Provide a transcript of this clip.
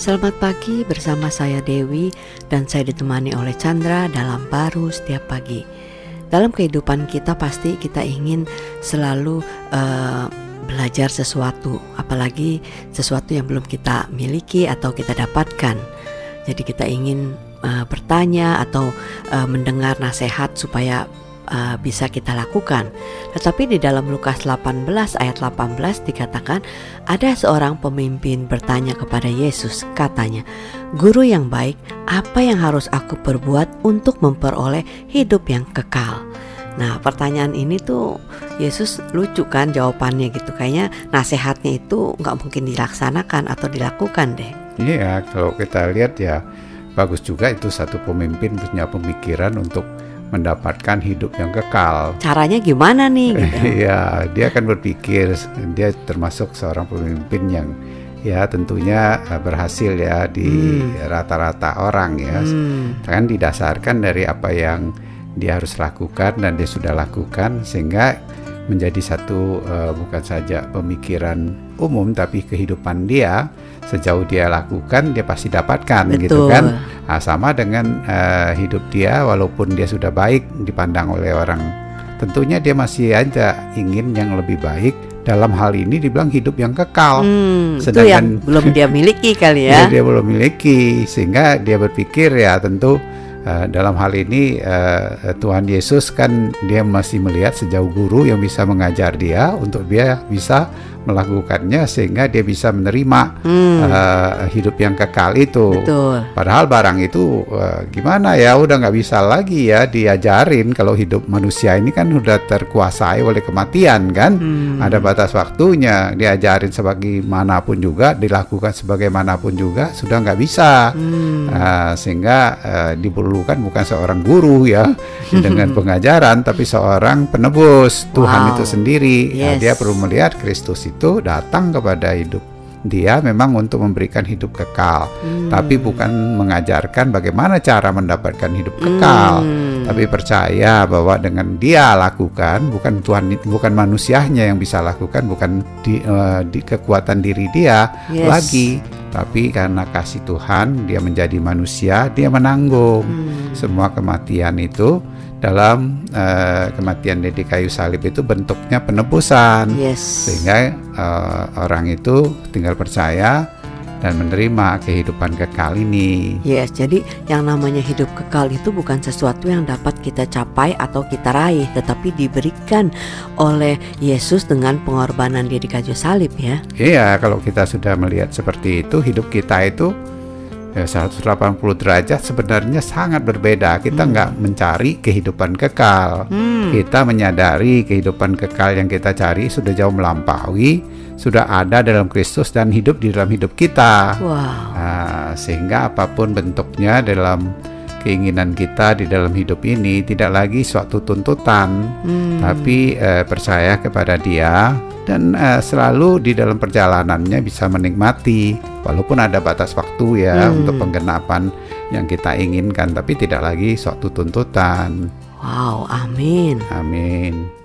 Selamat pagi bersama saya Dewi dan saya ditemani oleh Chandra dalam baru setiap pagi. Dalam kehidupan kita pasti kita ingin selalu uh, belajar sesuatu, apalagi sesuatu yang belum kita miliki atau kita dapatkan. Jadi kita ingin uh, bertanya atau uh, mendengar nasihat supaya uh, bisa kita lakukan. Tetapi di dalam Lukas 18 ayat 18 dikatakan ada seorang pemimpin bertanya kepada Yesus katanya, "Guru yang baik, apa yang harus aku perbuat untuk memperoleh hidup yang kekal?" Nah pertanyaan ini tuh Yesus lucu kan jawabannya gitu Kayaknya nasihatnya itu nggak mungkin dilaksanakan atau dilakukan deh Iya kalau kita lihat ya bagus juga itu satu pemimpin punya pemikiran untuk mendapatkan hidup yang kekal. Caranya gimana nih? Gitu. Iya, dia akan berpikir dia termasuk seorang pemimpin yang ya tentunya eh, berhasil ya di hmm. rata-rata hmm. orang ya. Hmm. Kan didasarkan dari apa yang dia harus lakukan dan dia sudah lakukan sehingga menjadi satu uh, bukan saja pemikiran umum tapi kehidupan dia sejauh dia lakukan dia pasti dapatkan gitu Betul. gitu kan nah, sama dengan uh, hidup dia walaupun dia sudah baik dipandang oleh orang. Tentunya dia masih aja ingin yang lebih baik. Dalam hal ini dibilang hidup yang kekal. Hmm, sedangkan itu yang belum dia miliki kali ya, ya dia belum miliki. Sehingga dia berpikir ya tentu Uh, dalam hal ini uh, Tuhan Yesus kan dia masih melihat sejauh guru yang bisa mengajar dia untuk dia bisa melakukannya sehingga dia bisa menerima hmm. uh, hidup yang kekal itu. Betul. Padahal barang itu uh, gimana ya udah nggak bisa lagi ya diajarin kalau hidup manusia ini kan udah terkuasai oleh kematian kan. Hmm. Ada batas waktunya diajarin sebagaimanapun juga dilakukan sebagaimanapun juga sudah nggak bisa. Hmm. Uh, sehingga uh, diperlukan bukan seorang guru ya dengan pengajaran tapi seorang penebus Tuhan wow. itu sendiri. Yes. Nah, dia perlu melihat Kristus itu datang kepada hidup dia memang untuk memberikan hidup kekal, hmm. tapi bukan mengajarkan bagaimana cara mendapatkan hidup kekal, hmm. Tapi percaya bahwa dengan dia lakukan bukan Tuhan bukan manusianya yang bisa lakukan, bukan di, uh, di kekuatan diri dia yes. lagi, tapi karena kasih Tuhan dia menjadi manusia, dia menanggung hmm. semua kematian itu dalam uh, kematian di kayu salib itu bentuknya penebusan yes. sehingga uh, orang itu tinggal percaya dan menerima kehidupan kekal ini. Yes, jadi yang namanya hidup kekal itu bukan sesuatu yang dapat kita capai atau kita raih, tetapi diberikan oleh Yesus dengan pengorbanan dia di kayu salib ya. Iya, kalau kita sudah melihat seperti itu, hidup kita itu ya 180 derajat sebenarnya sangat berbeda. Kita hmm. nggak mencari kehidupan kekal. Hmm. Kita menyadari kehidupan kekal yang kita cari sudah jauh melampaui, sudah ada dalam Kristus dan hidup di dalam hidup kita. Wow. Nah, sehingga apa pun bentuknya dalam keinginan kita di dalam hidup ini tidak lagi suatu tuntutan, hmm. tapi eh, percaya kepada Dia dan uh, selalu di dalam perjalanannya bisa menikmati walaupun ada batas waktu ya hmm. untuk penggenapan yang kita inginkan tapi tidak lagi suatu tuntutan. Wow, amin. Amin.